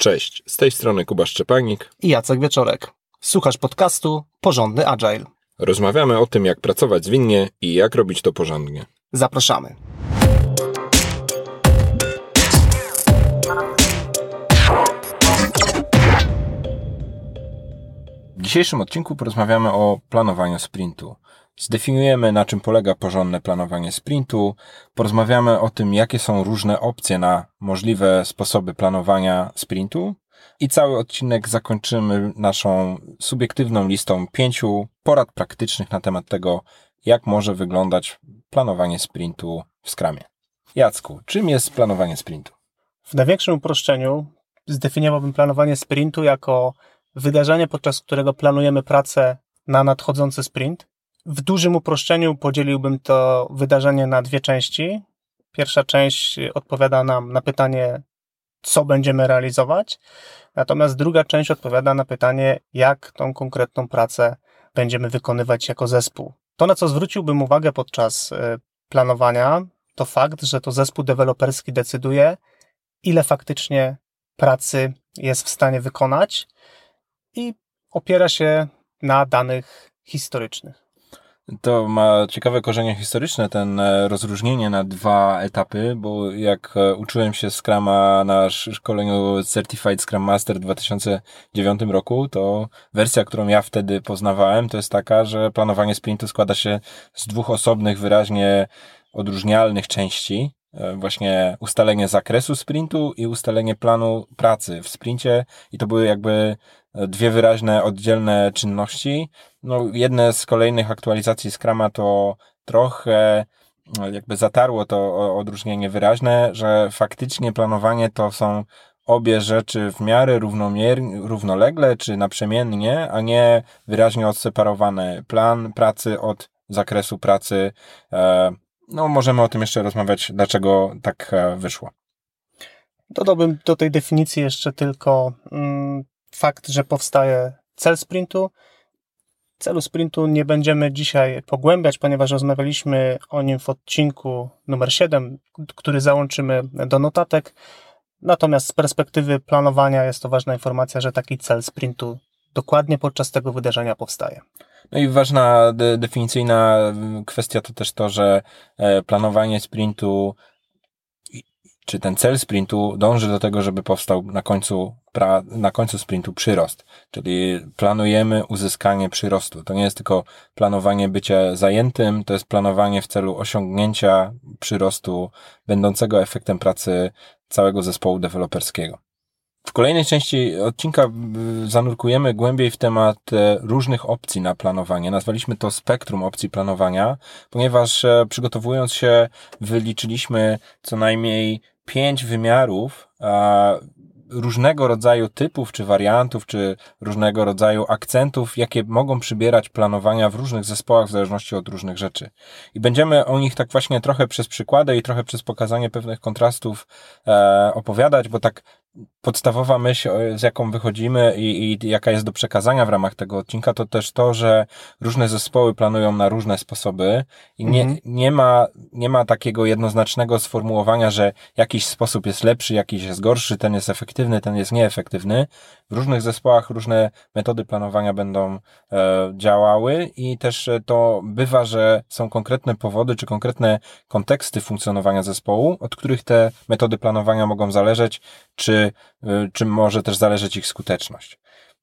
Cześć, z tej strony Kuba Szczepanik i Jacek Wieczorek. Słuchasz podcastu Porządny Agile. Rozmawiamy o tym, jak pracować zwinnie i jak robić to porządnie. Zapraszamy. W dzisiejszym odcinku porozmawiamy o planowaniu sprintu. Zdefiniujemy, na czym polega porządne planowanie sprintu, porozmawiamy o tym, jakie są różne opcje na możliwe sposoby planowania sprintu i cały odcinek zakończymy naszą subiektywną listą pięciu porad praktycznych na temat tego, jak może wyglądać planowanie sprintu w Scrumie. Jacku, czym jest planowanie sprintu? W największym uproszczeniu zdefiniowałbym planowanie sprintu jako wydarzenie, podczas którego planujemy pracę na nadchodzący sprint. W dużym uproszczeniu podzieliłbym to wydarzenie na dwie części. Pierwsza część odpowiada nam na pytanie, co będziemy realizować, natomiast druga część odpowiada na pytanie, jak tą konkretną pracę będziemy wykonywać jako zespół. To, na co zwróciłbym uwagę podczas e, planowania, to fakt, że to zespół deweloperski decyduje, ile faktycznie pracy jest w stanie wykonać i opiera się na danych historycznych. To ma ciekawe korzenie historyczne, ten e, rozróżnienie na dwa etapy, bo jak e, uczyłem się Scrama na szkoleniu Certified Scrum Master w 2009 roku, to wersja, którą ja wtedy poznawałem, to jest taka, że planowanie sprintu składa się z dwóch osobnych, wyraźnie odróżnialnych części. E, właśnie ustalenie zakresu sprintu i ustalenie planu pracy w sprincie i to były jakby dwie wyraźne, oddzielne czynności. No, jedne z kolejnych aktualizacji Scrama to trochę no, jakby zatarło to odróżnienie wyraźne, że faktycznie planowanie to są obie rzeczy w miarę równomiernie, równolegle czy naprzemiennie, a nie wyraźnie odseparowane. Plan pracy od zakresu pracy. E, no, możemy o tym jeszcze rozmawiać, dlaczego tak e, wyszło. Dodałbym do tej definicji jeszcze tylko mm, fakt, że powstaje cel sprintu. Celu sprintu nie będziemy dzisiaj pogłębiać, ponieważ rozmawialiśmy o nim w odcinku numer 7, który załączymy do notatek. Natomiast z perspektywy planowania jest to ważna informacja, że taki cel sprintu dokładnie podczas tego wydarzenia powstaje. No i ważna de definicyjna kwestia to też to, że e, planowanie sprintu czy ten cel sprintu dąży do tego, żeby powstał na końcu, pra, na końcu sprintu przyrost. Czyli planujemy uzyskanie przyrostu. To nie jest tylko planowanie bycia zajętym, to jest planowanie w celu osiągnięcia przyrostu będącego efektem pracy całego zespołu deweloperskiego. W kolejnej części odcinka zanurkujemy głębiej w temat e, różnych opcji na planowanie. Nazwaliśmy to spektrum opcji planowania, ponieważ e, przygotowując się wyliczyliśmy co najmniej pięć wymiarów różnego rodzaju typów, czy wariantów, czy różnego rodzaju akcentów, jakie mogą przybierać planowania w różnych zespołach w zależności od różnych rzeczy. I będziemy o nich tak właśnie trochę przez przykłady i trochę przez pokazanie pewnych kontrastów e, opowiadać, bo tak podstawowa myśl, z jaką wychodzimy i, i jaka jest do przekazania w ramach tego odcinka, to też to, że różne zespoły planują na różne sposoby i nie, mhm. nie, ma, nie ma takiego jednoznacznego sformułowania, że jakiś sposób jest lepszy, jakiś jest gorszy, ten jest efektywny, ten jest nieefektywny. W różnych zespołach różne metody planowania będą e, działały i też to bywa, że są konkretne powody czy konkretne konteksty funkcjonowania zespołu, od których te metody planowania mogą zależeć, czy Y, czy, może też zależeć ich skuteczność.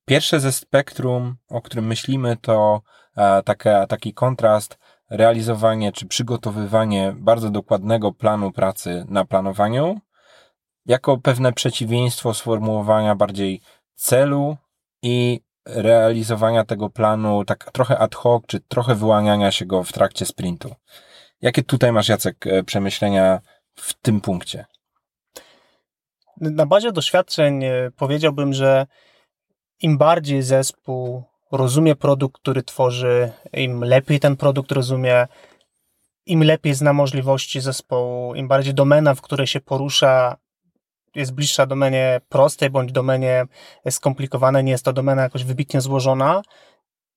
Pierwsze ze spektrum, o którym myślimy, to e, taka, taki kontrast, realizowanie czy przygotowywanie bardzo dokładnego planu pracy na planowaniu, jako pewne przeciwieństwo sformułowania bardziej celu i realizowania tego planu tak trochę ad hoc, czy trochę wyłaniania się go w trakcie sprintu. Jakie tutaj masz, Jacek, e, przemyślenia w tym punkcie? Na bazie doświadczeń e, powiedziałbym, że im bardziej zespół rozumie produkt, który tworzy, im lepiej ten produkt rozumie, im lepiej zna możliwości zespołu, im bardziej domena, w której się porusza, jest bliższa domenie prostej bądź domenie skomplikowanej, nie jest to domena jakoś wybitnie złożona,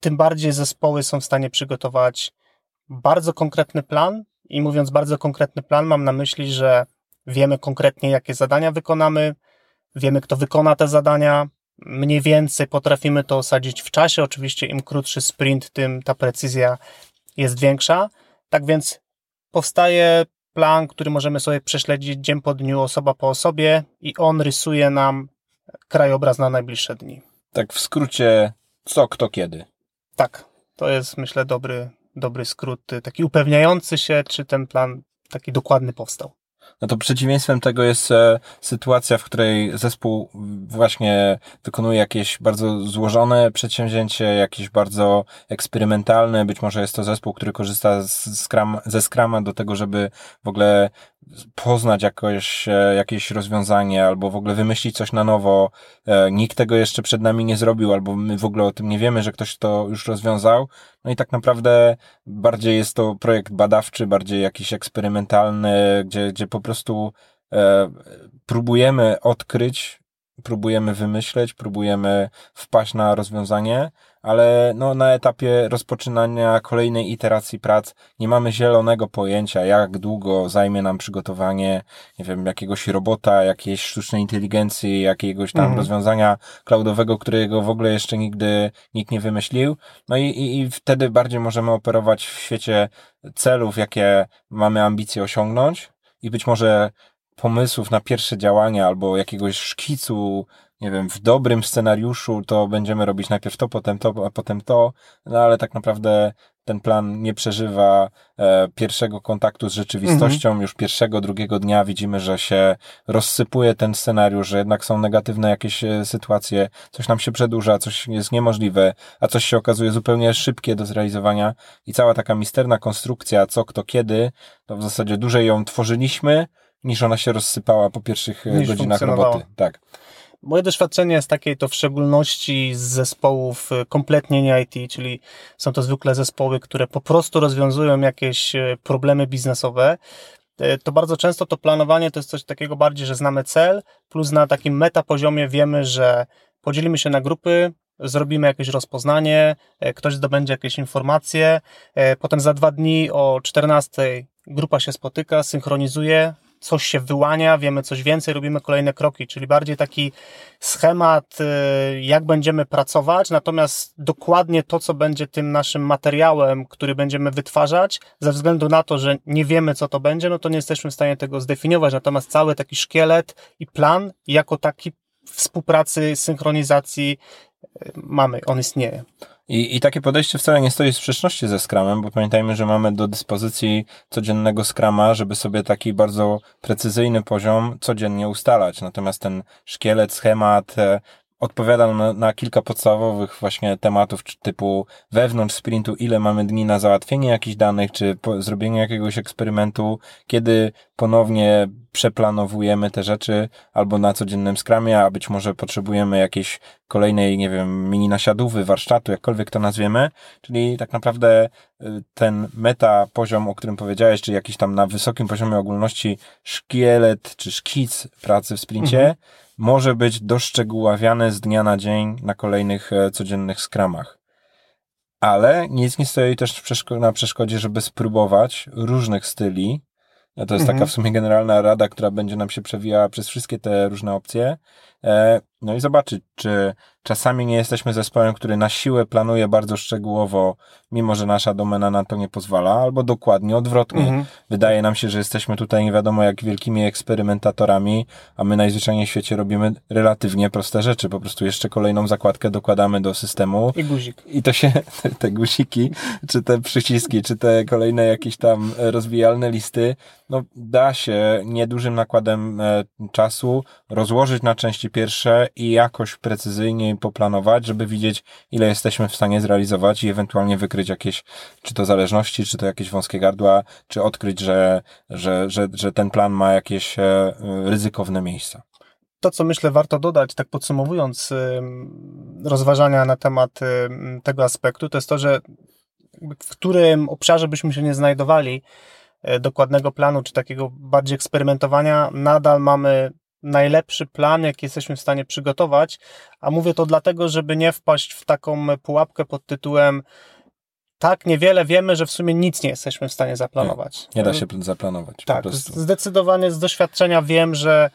tym bardziej zespoły są w stanie przygotować bardzo konkretny plan. I mówiąc bardzo konkretny plan, mam na myśli, że wiemy konkretnie, jakie zadania wykonamy, wiemy, kto wykona te zadania, mniej więcej potrafimy to osadzić w czasie. Oczywiście im krótszy sprint, tym ta precyzja jest większa. Tak więc powstaje plan, który możemy sobie prześledzić dzień po dniu, osoba po osobie i on rysuje nam krajobraz na najbliższe dni. Tak w skrócie, co, kto, kiedy. Tak, to jest myślę dobry, dobry skrót, taki upewniający się, czy ten plan taki dokładny powstał. No to przeciwieństwem tego jest e, sytuacja, w której zespół właśnie wykonuje jakieś bardzo złożone przedsięwzięcie, jakieś bardzo eksperymentalne. Być może jest to zespół, który korzysta z Scrum, ze Scrama do tego, żeby w ogóle poznać jakoś, e, jakieś rozwiązanie albo w ogóle wymyślić coś na nowo. E, nikt tego jeszcze przed nami nie zrobił, albo my w ogóle o tym nie wiemy, że ktoś to już rozwiązał. No i tak naprawdę bardziej jest to projekt badawczy, bardziej jakiś eksperymentalny, gdzie, gdzie po prostu e, próbujemy odkryć, próbujemy wymyśleć, próbujemy wpaść na rozwiązanie, ale no, na etapie rozpoczynania kolejnej iteracji prac nie mamy zielonego pojęcia, jak długo zajmie nam przygotowanie, nie wiem, jakiegoś robota, jakiejś sztucznej inteligencji, jakiegoś tam mhm. rozwiązania cloudowego, którego w ogóle jeszcze nigdy nikt nie wymyślił. No i, i, i wtedy bardziej możemy operować w świecie celów, jakie mamy ambicje osiągnąć i być może pomysłów na pierwsze działania albo jakiegoś szkicu nie wiem, w dobrym scenariuszu to będziemy robić najpierw to, potem to, a potem to, no ale tak naprawdę ten plan nie przeżywa e, pierwszego kontaktu z rzeczywistością. Mhm. Już pierwszego, drugiego dnia widzimy, że się rozsypuje ten scenariusz, że jednak są negatywne jakieś e, sytuacje, coś nam się przedłuża, coś jest niemożliwe, a coś się okazuje zupełnie szybkie do zrealizowania i cała taka misterna konstrukcja, co, kto, kiedy, to w zasadzie dłużej ją tworzyliśmy, niż ona się rozsypała po pierwszych e, niż godzinach roboty. Tak. Moje doświadczenie jest takie, to w szczególności z zespołów y, kompletnie nie IT, czyli są to zwykle zespoły, które po prostu rozwiązują jakieś y, problemy biznesowe. Y, to bardzo często to planowanie to jest coś takiego bardziej, że znamy cel, plus na takim meta poziomie wiemy, że podzielimy się na grupy, zrobimy jakieś rozpoznanie, ktoś zdobędzie jakieś informacje, potem za dwa dni o 14 grupa się spotyka, synchronizuje, coś się wyłania, wiemy coś więcej, robimy kolejne kroki, czyli bardziej taki schemat, y, jak będziemy pracować, natomiast dokładnie to, co będzie tym naszym materiałem, który będziemy wytwarzać, ze względu na to, że nie wiemy, co to będzie, no to nie jesteśmy w stanie tego zdefiniować, natomiast cały taki szkielet i plan jako taki współpracy, synchronizacji mamy, on istnieje. I, I takie podejście wcale nie stoi w sprzeczności ze Scrumem, bo pamiętajmy, że mamy do dyspozycji codziennego Scrama, żeby sobie taki bardzo precyzyjny poziom codziennie ustalać. Natomiast ten szkielet, schemat, e, odpowiada na, na, kilka podstawowych właśnie tematów typu wewnątrz sprintu, ile mamy dni na załatwienie jakichś danych, czy po, zrobienie jakiegoś eksperymentu, kiedy ponownie przeplanowujemy te rzeczy albo na codziennym skramie, a być może potrzebujemy jakiejś kolejnej, nie wiem, mini nasiadówy, warsztatu, jakkolwiek to nazwiemy, czyli tak naprawdę y, ten meta poziom, o którym powiedziałeś, czy jakiś tam na wysokim poziomie ogólności szkielet, czy szkic pracy w sprincie, mhm może być doszczegóławiane z dnia na dzień na kolejnych e, codziennych skramach. Ale nic nie stoi też na przeszkodzie, żeby spróbować różnych styli. To jest mhm. taka w sumie generalna rada, która będzie nam się przewijała przez wszystkie te różne opcje. E, no i zobaczyć, czy czasami nie jesteśmy zespołem, który na siłę planuje bardzo szczegółowo, mimo że nasza domena na to nie pozwala, albo dokładnie odwrotnie. Mhm. Wydaje nam się, że jesteśmy tutaj nie wiadomo jak wielkimi eksperymentatorami, a my najzwyczajniej w świecie robimy relatywnie proste rzeczy. Po prostu jeszcze kolejną zakładkę dokładamy do systemu. I guzik. I to się, te guziki, czy te przyciski, czy te kolejne jakieś tam rozwijalne listy, no da się niedużym nakładem e, czasu rozłożyć na części pierwsze i jakoś precyzyjnie poplanować, żeby widzieć, ile jesteśmy w stanie zrealizować i ewentualnie wykryć jakieś, czy to zależności, czy to jakieś wąskie gardła, czy odkryć, że, że, że, że ten plan ma jakieś e, ryzykowne miejsca. To, co myślę warto dodać, tak podsumowując rozważania na temat tego aspektu, to jest to, że w którym obszarze byśmy się nie znajdowali, e, dokładnego planu, czy takiego bardziej eksperymentowania, nadal mamy najlepszy plan, jaki jesteśmy w stanie przygotować, a mówię to dlatego, żeby nie wpaść w taką pułapkę pod tytułem tak, niewiele wiemy, że w sumie nic nie jesteśmy w stanie zaplanować. Nie, nie da się zaplanować. Tak, zdecydowanie z doświadczenia wiem, że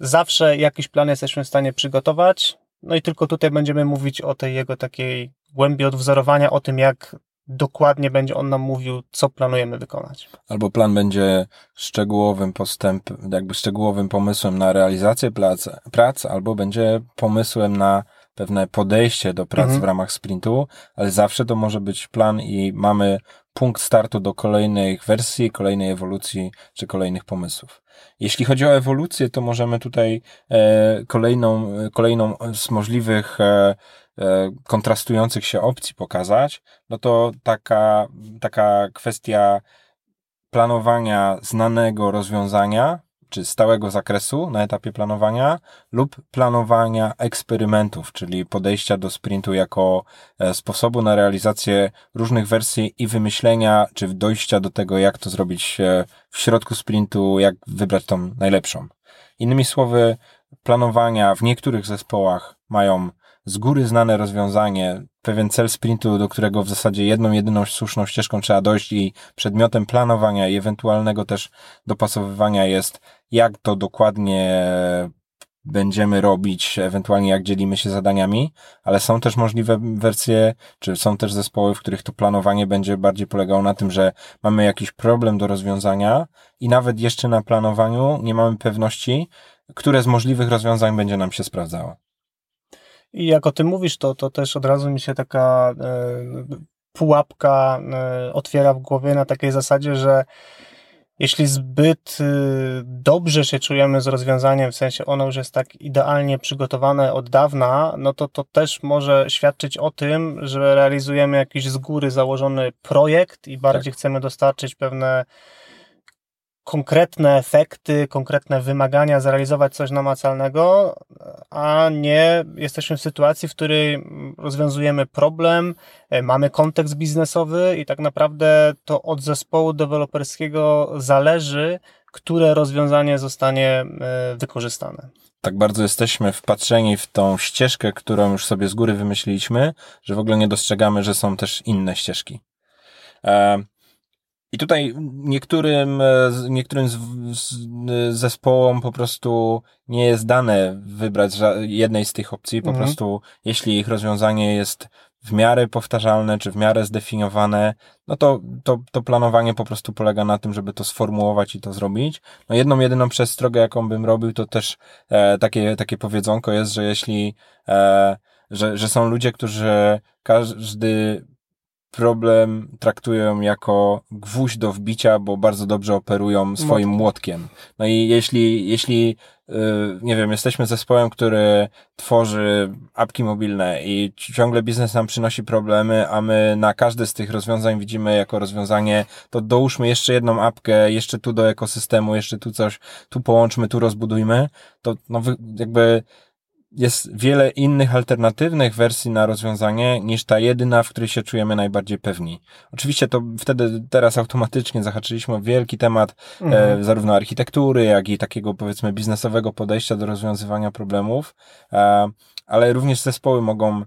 Zawsze jakiś plan jesteśmy w stanie przygotować, no i tylko tutaj będziemy mówić o tej jego takiej głębi odwzorowania, o tym, jak dokładnie będzie on nam mówił, co planujemy wykonać. Albo plan będzie szczegółowym postęp, jakby szczegółowym pomysłem na realizację prac, prac albo będzie pomysłem na pewne podejście do prac mhm. w ramach sprintu, ale zawsze to może być plan i mamy punkt startu do kolejnej wersji, kolejnej ewolucji czy kolejnych pomysłów. Jeśli chodzi o ewolucję, to możemy tutaj e, kolejną, kolejną z możliwych e, e, kontrastujących się opcji pokazać, no to taka, taka kwestia planowania znanego rozwiązania czy stałego zakresu na etapie planowania lub planowania eksperymentów, czyli podejścia do sprintu jako e, sposobu na realizację różnych wersji i wymyślenia, czy dojścia do tego, jak to zrobić e, w środku sprintu, jak wybrać tą najlepszą. Innymi słowy, planowania w niektórych zespołach mają z góry znane rozwiązanie, pewien cel sprintu, do którego w zasadzie jedną, jedyną słuszną ścieżką trzeba dojść i przedmiotem planowania i ewentualnego też dopasowywania jest, jak to dokładnie będziemy robić, ewentualnie jak dzielimy się zadaniami, ale są też możliwe wersje, czy są też zespoły, w których to planowanie będzie bardziej polegało na tym, że mamy jakiś problem do rozwiązania i nawet jeszcze na planowaniu nie mamy pewności, które z możliwych rozwiązań będzie nam się sprawdzało. I jak o tym mówisz, to, to też od razu mi się taka e, pułapka e, otwiera w głowie na takiej zasadzie, że jeśli zbyt e, dobrze się czujemy z rozwiązaniem, w sensie ono już jest tak idealnie przygotowane od dawna, no to to też może świadczyć o tym, że realizujemy jakiś z góry założony projekt i bardziej tak. chcemy dostarczyć pewne konkretne efekty, konkretne wymagania, zrealizować coś namacalnego, a nie jesteśmy w sytuacji, w której rozwiązujemy problem, e, mamy kontekst biznesowy i tak naprawdę to od zespołu deweloperskiego zależy, które rozwiązanie zostanie e, wykorzystane. Tak bardzo jesteśmy wpatrzeni w tą ścieżkę, którą już sobie z góry wymyśliliśmy, że w ogóle nie dostrzegamy, że są też inne ścieżki. E, i tutaj niektórym, e, niektórym z, z, zespołom po prostu nie jest dane wybrać jednej z tych opcji. Po mhm. prostu, jeśli ich rozwiązanie jest w miarę powtarzalne, czy w miarę zdefiniowane, no to, to, to planowanie po prostu polega na tym, żeby to sformułować i to zrobić. No jedną, jedyną przestrogę, jaką bym robił, to też e, takie, takie powiedzonko jest, że jeśli, e, że, że są ludzie, którzy każdy problem traktują jako gwóźdź do wbicia, bo bardzo dobrze operują swoim młotkiem. No i jeśli, jeśli yy, nie wiem, jesteśmy zespołem, który tworzy apki mobilne i ciągle biznes nam przynosi problemy, a my na każde z tych rozwiązań widzimy jako rozwiązanie, to dołóżmy jeszcze jedną apkę, jeszcze tu do ekosystemu, jeszcze tu coś, tu połączmy, tu rozbudujmy, to no jakby jest wiele innych alternatywnych wersji na rozwiązanie niż ta jedyna, w której się czujemy najbardziej pewni. Oczywiście to wtedy teraz automatycznie zahaczyliśmy o wielki temat e, mhm. e, zarówno architektury, jak i takiego powiedzmy biznesowego podejścia do rozwiązywania problemów, e, ale również zespoły mogą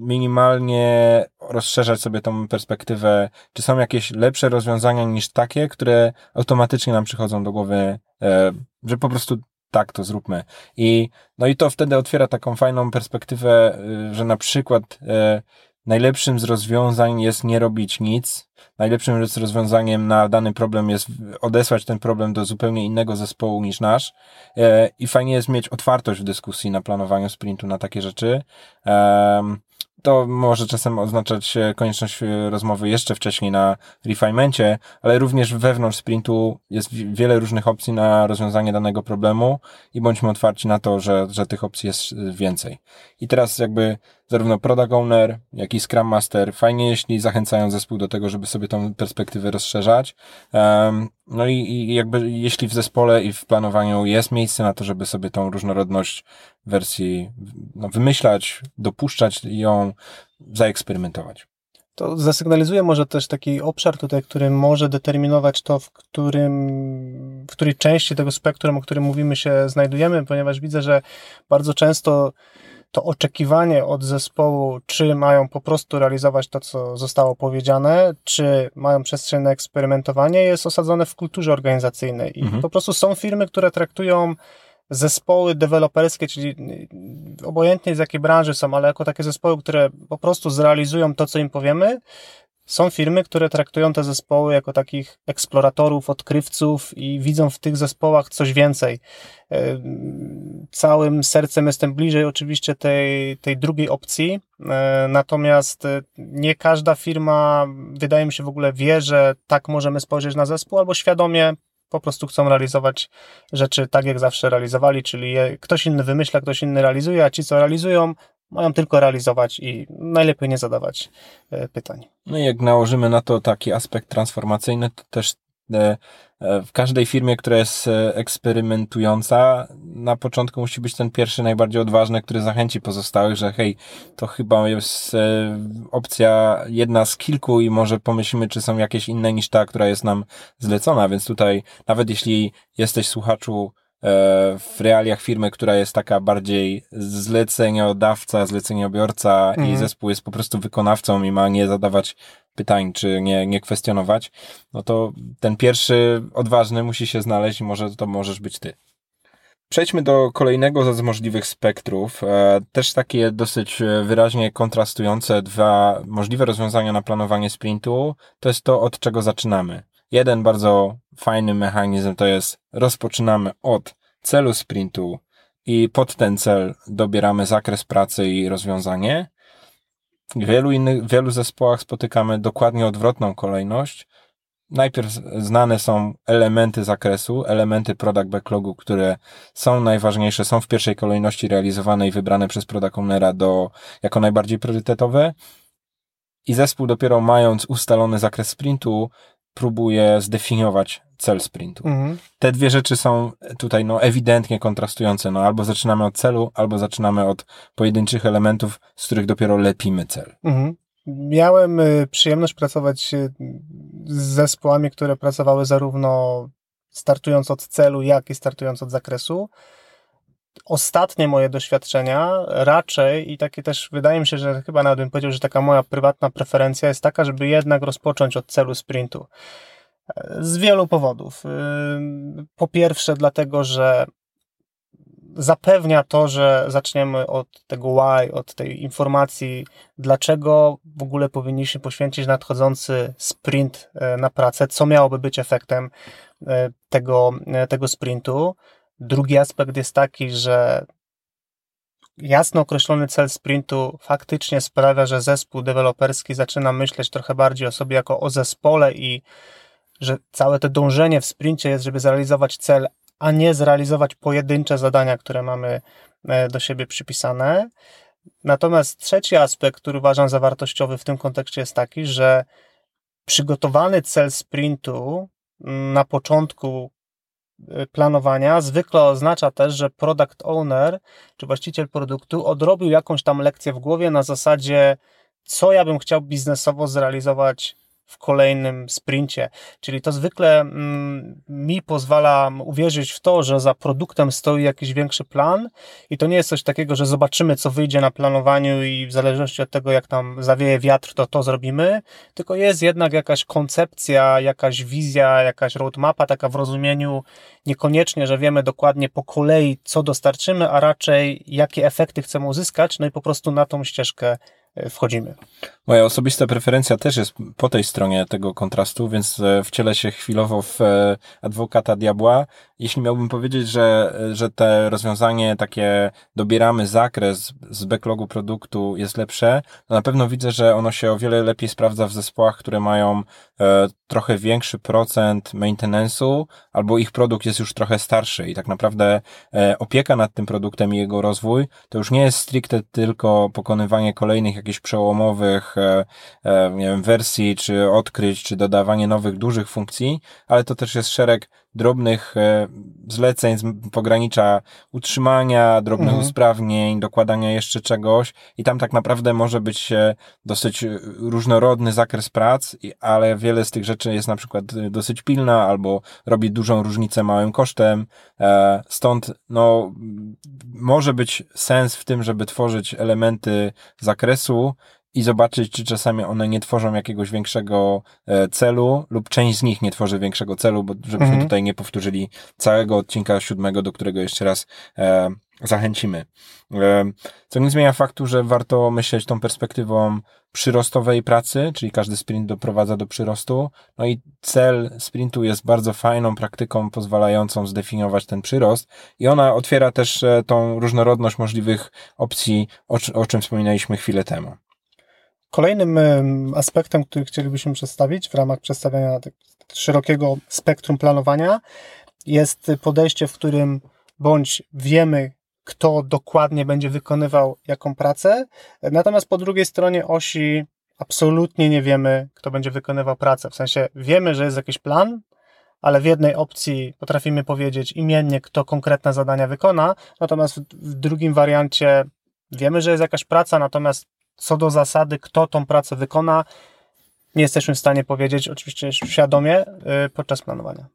minimalnie rozszerzać sobie tą perspektywę, czy są jakieś lepsze rozwiązania niż takie, które automatycznie nam przychodzą do głowy, e, że po prostu tak, to zróbmy. I, no i to wtedy otwiera taką fajną perspektywę, y, że na przykład e, najlepszym z rozwiązań jest nie robić nic. Najlepszym z rozwiązaniem na dany problem jest odesłać ten problem do zupełnie innego zespołu niż nasz. E, I fajnie jest mieć otwartość w dyskusji na planowaniu sprintu na takie rzeczy. E, to może czasem oznaczać konieczność e, rozmowy jeszcze wcześniej na refinemencie, ale również wewnątrz sprintu jest wiele różnych opcji na rozwiązanie danego problemu i bądźmy otwarci na to, że, że tych opcji jest e, więcej. I teraz jakby zarówno product owner, jak i scrum master fajnie, jeśli zachęcają zespół do tego, żeby sobie tą perspektywę rozszerzać. No i, i jakby jeśli w zespole i w planowaniu jest miejsce na to, żeby sobie tą różnorodność wersji no, wymyślać, dopuszczać ją, zaeksperymentować. To zasygnalizuje może też taki obszar tutaj, który może determinować to, w którym, w której części tego spektrum, o którym mówimy, się znajdujemy, ponieważ widzę, że bardzo często to oczekiwanie od zespołu, czy mają po prostu realizować to, co zostało powiedziane, czy mają przestrzeń na eksperymentowanie, jest osadzone w kulturze organizacyjnej. I mhm. po prostu są firmy, które traktują zespoły deweloperskie, czyli obojętnie z jakiej branży są, ale jako takie zespoły, które po prostu zrealizują to, co im powiemy, są firmy, które traktują te zespoły jako takich eksploratorów, odkrywców i widzą w tych zespołach coś więcej. Całym sercem jestem bliżej oczywiście tej, tej drugiej opcji, e, natomiast e, nie każda firma, wydaje mi się, w ogóle wie, że tak możemy spojrzeć na zespół, albo świadomie po prostu chcą realizować rzeczy tak, jak zawsze realizowali, czyli ktoś inny wymyśla, ktoś inny realizuje, a ci, co realizują, mają tylko realizować i najlepiej nie zadawać e, pytań. No i jak nałożymy na to taki aspekt transformacyjny, to też e, e, w każdej firmie, która jest eksperymentująca, na początku musi być ten pierwszy najbardziej odważny, który zachęci pozostałych, że hej, to chyba jest opcja jedna z kilku i może pomyślimy, czy są jakieś inne niż ta, która jest nam zlecona, więc tutaj nawet jeśli jesteś słuchaczu w realiach firmy, która jest taka bardziej zleceniodawca, zleceniobiorca mhm. i zespół jest po prostu wykonawcą i ma nie zadawać pytań, czy nie, nie kwestionować, no to ten pierwszy odważny musi się znaleźć i może to możesz być ty. Przejdźmy do kolejnego z możliwych spektrów. E, też takie dosyć wyraźnie kontrastujące dwa możliwe rozwiązania na planowanie sprintu. To jest to, od czego zaczynamy. Jeden bardzo fajny mechanizm to jest rozpoczynamy od celu sprintu i pod ten cel dobieramy zakres pracy i rozwiązanie. W wielu innych, w wielu zespołach spotykamy dokładnie odwrotną kolejność. Najpierw znane są elementy zakresu, elementy product backlogu, które są najważniejsze, są w pierwszej kolejności realizowane i wybrane przez product ownera do, jako najbardziej priorytetowe. I zespół dopiero mając ustalony zakres sprintu, próbuje zdefiniować cel sprintu. Mhm. Te dwie rzeczy są tutaj no, ewidentnie kontrastujące. No, albo zaczynamy od celu, albo zaczynamy od pojedynczych elementów, z których dopiero lepimy cel. Mhm. Miałem y, przyjemność pracować y, z zespołami, które pracowały zarówno startując od celu, jak i startując od zakresu. Ostatnie moje doświadczenia raczej i takie też wydaje mi się, że chyba nawet bym powiedział, że taka moja prywatna preferencja jest taka, żeby jednak rozpocząć od celu sprintu. Z wielu powodów. Po pierwsze, dlatego, że zapewnia to, że zaczniemy od tego why, od tej informacji, dlaczego w ogóle powinniśmy poświęcić nadchodzący sprint e, na pracę, co miałoby być efektem e, tego, e, tego sprintu. Drugi aspekt jest taki, że jasno określony cel sprintu faktycznie sprawia, że zespół deweloperski zaczyna myśleć trochę bardziej o sobie jako o zespole i że całe to dążenie w sprincie jest, żeby zrealizować cel, a nie zrealizować pojedyncze zadania, które mamy e, do siebie przypisane. Natomiast trzeci aspekt, który uważam za wartościowy w tym kontekście jest taki, że przygotowany cel sprintu na początku planowania. Zwykle oznacza też, że product owner czy właściciel produktu odrobił jakąś tam lekcję w głowie na zasadzie, co ja bym chciał biznesowo zrealizować w kolejnym sprincie. Czyli to zwykle mm, mi pozwala uwierzyć w to, że za produktem stoi jakiś większy plan i to nie jest coś takiego, że zobaczymy, co wyjdzie na planowaniu i w zależności od tego, jak tam zawieje wiatr, to to zrobimy, tylko jest jednak jakaś koncepcja, jakaś wizja, jakaś roadmapa, taka w rozumieniu niekoniecznie, że wiemy dokładnie po kolei, co dostarczymy, a raczej jakie efekty chcemy uzyskać, no i po prostu na tą ścieżkę wchodzimy. Moja osobista preferencja też jest po tej stronie tego kontrastu, więc e, wcielę się chwilowo w e, adwokata diabła. Jeśli miałbym powiedzieć, że, że te rozwiązanie takie dobieramy zakres z backlogu produktu jest lepsze, to na pewno widzę, że ono się o wiele lepiej sprawdza w zespołach, które mają e, trochę większy procent maintenance'u, albo ich produkt jest już trochę starszy i tak naprawdę opieka nad tym produktem i jego rozwój to już nie jest stricte tylko pokonywanie kolejnych jakichś przełomowych E, e, nie wiem, wersji, czy odkryć, czy dodawanie nowych, dużych funkcji, ale to też jest szereg drobnych e, zleceń z pogranicza utrzymania, drobnych mhm. usprawnień, dokładania jeszcze czegoś i tam tak naprawdę może być dosyć różnorodny zakres prac, ale wiele z tych rzeczy jest na przykład dosyć pilna albo robi dużą różnicę małym kosztem, stąd no może być sens w tym, żeby tworzyć elementy zakresu i zobaczyć, czy czasami one nie tworzą jakiegoś większego e, celu, lub część z nich nie tworzy większego celu, bo żebyśmy mhm. tutaj nie powtórzyli całego odcinka siódmego, do którego jeszcze raz e, zachęcimy. E, co nie zmienia faktu, że warto myśleć tą perspektywą przyrostowej pracy, czyli każdy sprint doprowadza do przyrostu. No i cel sprintu jest bardzo fajną praktyką pozwalającą zdefiniować ten przyrost i ona otwiera też e, tą różnorodność możliwych opcji, o, o czym wspominaliśmy chwilę temu. Kolejnym aspektem, który chcielibyśmy przedstawić w ramach przedstawiania tak szerokiego spektrum planowania jest podejście, w którym bądź wiemy, kto dokładnie będzie wykonywał jaką pracę, natomiast po drugiej stronie osi absolutnie nie wiemy, kto będzie wykonywał pracę. W sensie wiemy, że jest jakiś plan, ale w jednej opcji potrafimy powiedzieć imiennie, kto konkretne zadania wykona, natomiast w drugim wariancie wiemy, że jest jakaś praca, natomiast co do zasady, kto tą pracę wykona, nie jesteśmy w stanie powiedzieć, oczywiście świadomie, y, podczas planowania.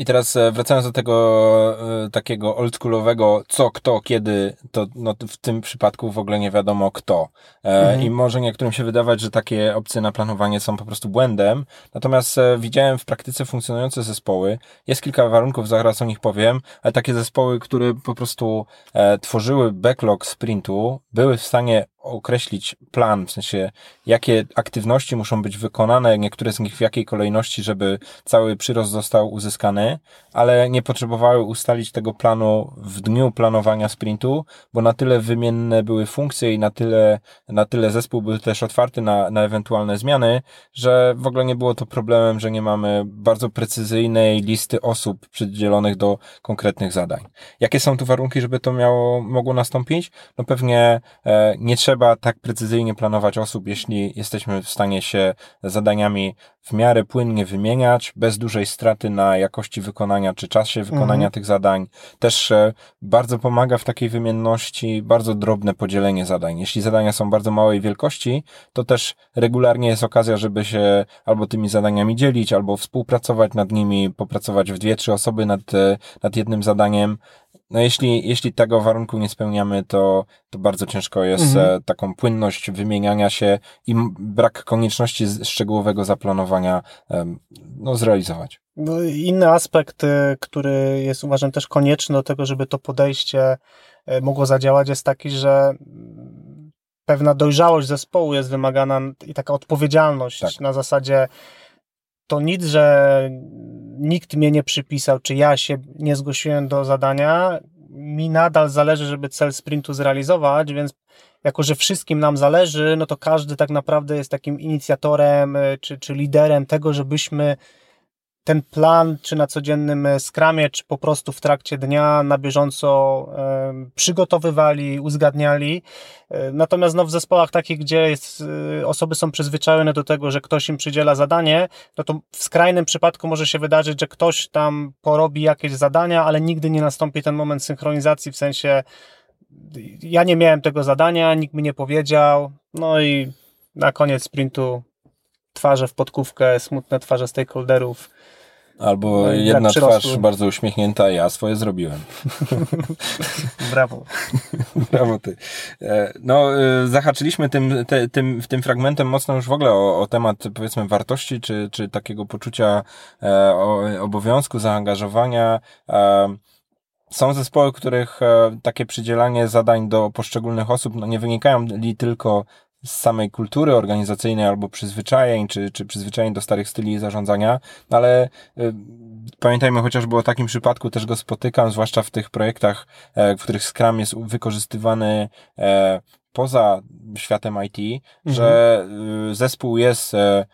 I teraz e, wracając do tego e, takiego oldschoolowego, co, kto, kiedy, to no, w tym przypadku w ogóle nie wiadomo kto. E, mhm. I może niektórym się wydawać, że takie opcje na planowanie są po prostu błędem. Natomiast widziałem w praktyce funkcjonujące zespoły. Jest kilka warunków, zaraz o nich powiem, ale takie zespoły, które po prostu tworzyły backlog sprintu, były w stanie określić plan, w sensie jakie aktywności muszą być wykonane, niektóre z nich w jakiej kolejności, żeby cały przyrost został uzyskany, ale nie potrzebowały ustalić tego planu w dniu planowania sprintu, bo na tyle wymienne były funkcje i na tyle, na tyle zespół był też otwarty na, na ewentualne zmiany, że w ogóle nie było to problemem, że nie mamy bardzo precyzyjnej listy osób przydzielonych do konkretnych zadań. Jakie są tu warunki, żeby to miało, mogło nastąpić? No pewnie e, nie trzeba trzeba tak precyzyjnie planować osób, jeśli jesteśmy w stanie się zadaniami w miarę płynnie wymieniać, bez dużej straty na jakości wykonania czy czasie wykonania mhm. tych zadań. Też e, bardzo pomaga w takiej wymienności bardzo drobne podzielenie zadań. Jeśli zadania są bardzo małej wielkości, to też regularnie jest okazja, żeby się albo tymi zadaniami dzielić, albo współpracować nad nimi, popracować w dwie, trzy osoby nad, e, nad jednym zadaniem. No jeśli, jeśli tego warunku nie spełniamy, to, to bardzo ciężko jest mhm. E, taką płynność wymieniania się i brak konieczności szczegółowego zaplanowania no, zrealizować. No, inny aspekt, y, który jest uważam też konieczny do tego, żeby to podejście e, mogło zadziałać, jest taki, że mm, pewna dojrzałość zespołu jest wymagana i taka odpowiedzialność tak. na zasadzie to nic, że nikt mnie nie przypisał, czy ja się nie zgłosiłem do zadania, mi nadal zależy, żeby cel sprintu zrealizować, więc jako, że wszystkim nam zależy, no to każdy tak naprawdę jest takim inicjatorem y, czy, czy liderem tego, żebyśmy ten plan, czy na codziennym e, skramie, czy po prostu w trakcie dnia na bieżąco e, przygotowywali, uzgadniali. E, natomiast no, w zespołach takich, gdzie jest, osoby są przyzwyczajone do tego, że ktoś im przydziela zadanie, no to w skrajnym przypadku może się wydarzyć, że ktoś tam porobi jakieś zadania, ale nigdy nie nastąpi ten moment synchronizacji, w sensie ja nie miałem tego zadania, nikt mi nie powiedział, no i na koniec sprintu twarze w podkówkę, smutne twarze stakeholderów, Albo no jedna twarz bardzo uśmiechnięta, ja swoje zrobiłem. Brawo. Brawo ty. E, no, e, zahaczyliśmy tym, te, tym, tym fragmentem mocno już w ogóle o, o temat, powiedzmy, wartości, czy, czy takiego poczucia e, obowiązku, zaangażowania. Są zespoły, których takie przydzielanie zadań do poszczególnych osób no, nie wynikają li tylko z samej kultury organizacyjnej albo przyzwyczajeń, czy, czy przyzwyczajeń do starych styli zarządzania, no ale y, pamiętajmy chociażby o takim przypadku, też go spotykam, zwłaszcza w tych projektach, e, w których Scrum jest wykorzystywany e, poza światem IT, mhm. że y, zespół jest e,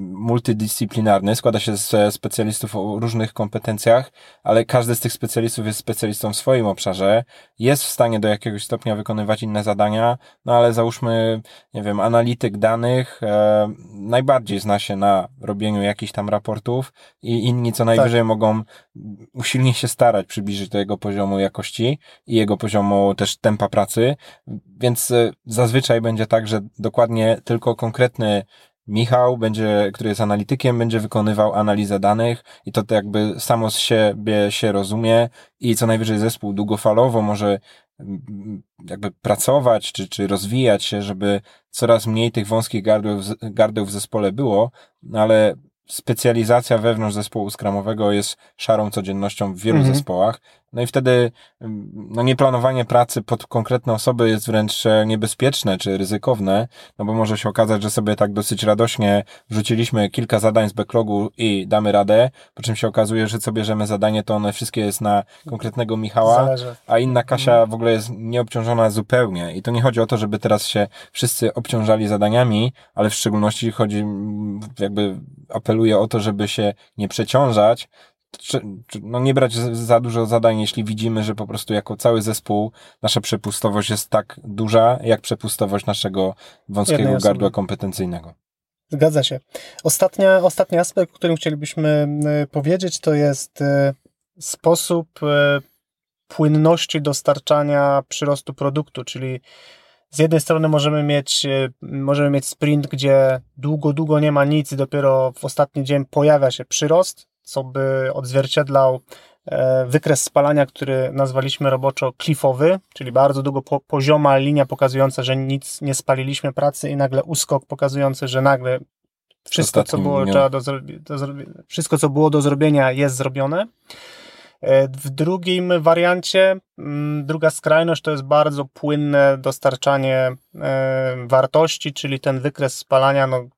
multidyscyplinarny, składa się z specjalistów o różnych kompetencjach, ale każdy z tych specjalistów jest specjalistą w swoim obszarze, jest w stanie do jakiegoś stopnia wykonywać inne zadania, no ale załóżmy, nie wiem, analityk danych e, najbardziej zna się na robieniu jakichś tam raportów i inni co najwyżej tak. mogą usilnie się starać przybliżyć do jego poziomu jakości i jego poziomu też tempa pracy, więc e, zazwyczaj będzie tak, że dokładnie tylko konkretny Michał będzie, który jest analitykiem, będzie wykonywał analizę danych i to, to jakby samo z siebie się rozumie i co najwyżej zespół długofalowo może jakby pracować, czy, czy rozwijać się, żeby coraz mniej tych wąskich gardeł, gardeł w zespole było, ale specjalizacja wewnątrz zespołu skramowego jest szarą codziennością w wielu mhm. zespołach. No i wtedy mm, no nieplanowanie pracy pod konkretne osoby jest wręcz e, niebezpieczne czy ryzykowne, no bo może się okazać, że sobie tak dosyć radośnie wrzuciliśmy kilka zadań z backlogu i damy radę, po czym się okazuje, że co bierzemy zadanie, to one wszystkie jest na konkretnego Michała, Zależy. a inna Kasia mhm. w ogóle jest nieobciążona zupełnie. I to nie chodzi o to, żeby teraz się wszyscy obciążali zadaniami, ale w szczególności chodzi, mm, jakby apeluję o to, żeby się nie przeciążać, czy, czy, no nie brać za dużo zadań, jeśli widzimy, że po prostu jako cały zespół nasza przepustowość jest tak duża, jak przepustowość naszego wąskiego gardła kompetencyjnego. Zgadza się. Ostatnia, ostatni aspekt, o którym chcielibyśmy powiedzieć, to jest e, sposób e, płynności dostarczania przyrostu produktu, czyli z jednej strony możemy mieć, e, możemy mieć sprint, gdzie długo, długo nie ma nic i dopiero w ostatni dzień pojawia się przyrost, co by odzwierciedlał e, wykres spalania, który nazwaliśmy roboczo klifowy, czyli bardzo długo po, pozioma linia pokazująca, że nic nie spaliliśmy pracy i nagle uskok pokazujący, że nagle wszystko, co było, trzeba do, do, wszystko, co było do zrobienia, jest zrobione. E, w drugim wariancie, mm, druga skrajność to jest bardzo płynne dostarczanie e, wartości, czyli ten wykres spalania, no,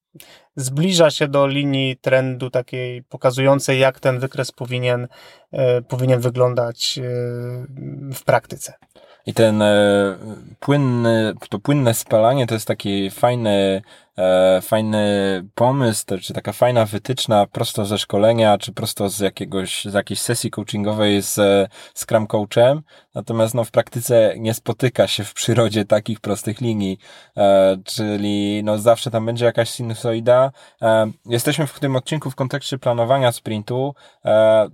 zbliża się do linii trendu takiej pokazującej, jak ten wykres powinien, e, powinien wyglądać e, w praktyce. I ten e, płynny, to płynne spalanie to jest taki fajny e, fajny pomysł, czy taka fajna wytyczna prosto ze szkolenia, czy prosto z jakiegoś, z jakiejś sesji coachingowej z Scrum Coachem. Natomiast no, w praktyce nie spotyka się w przyrodzie takich prostych linii, e, czyli no, zawsze tam będzie jakaś sinusoida. E, jesteśmy w tym odcinku w kontekście planowania sprintu,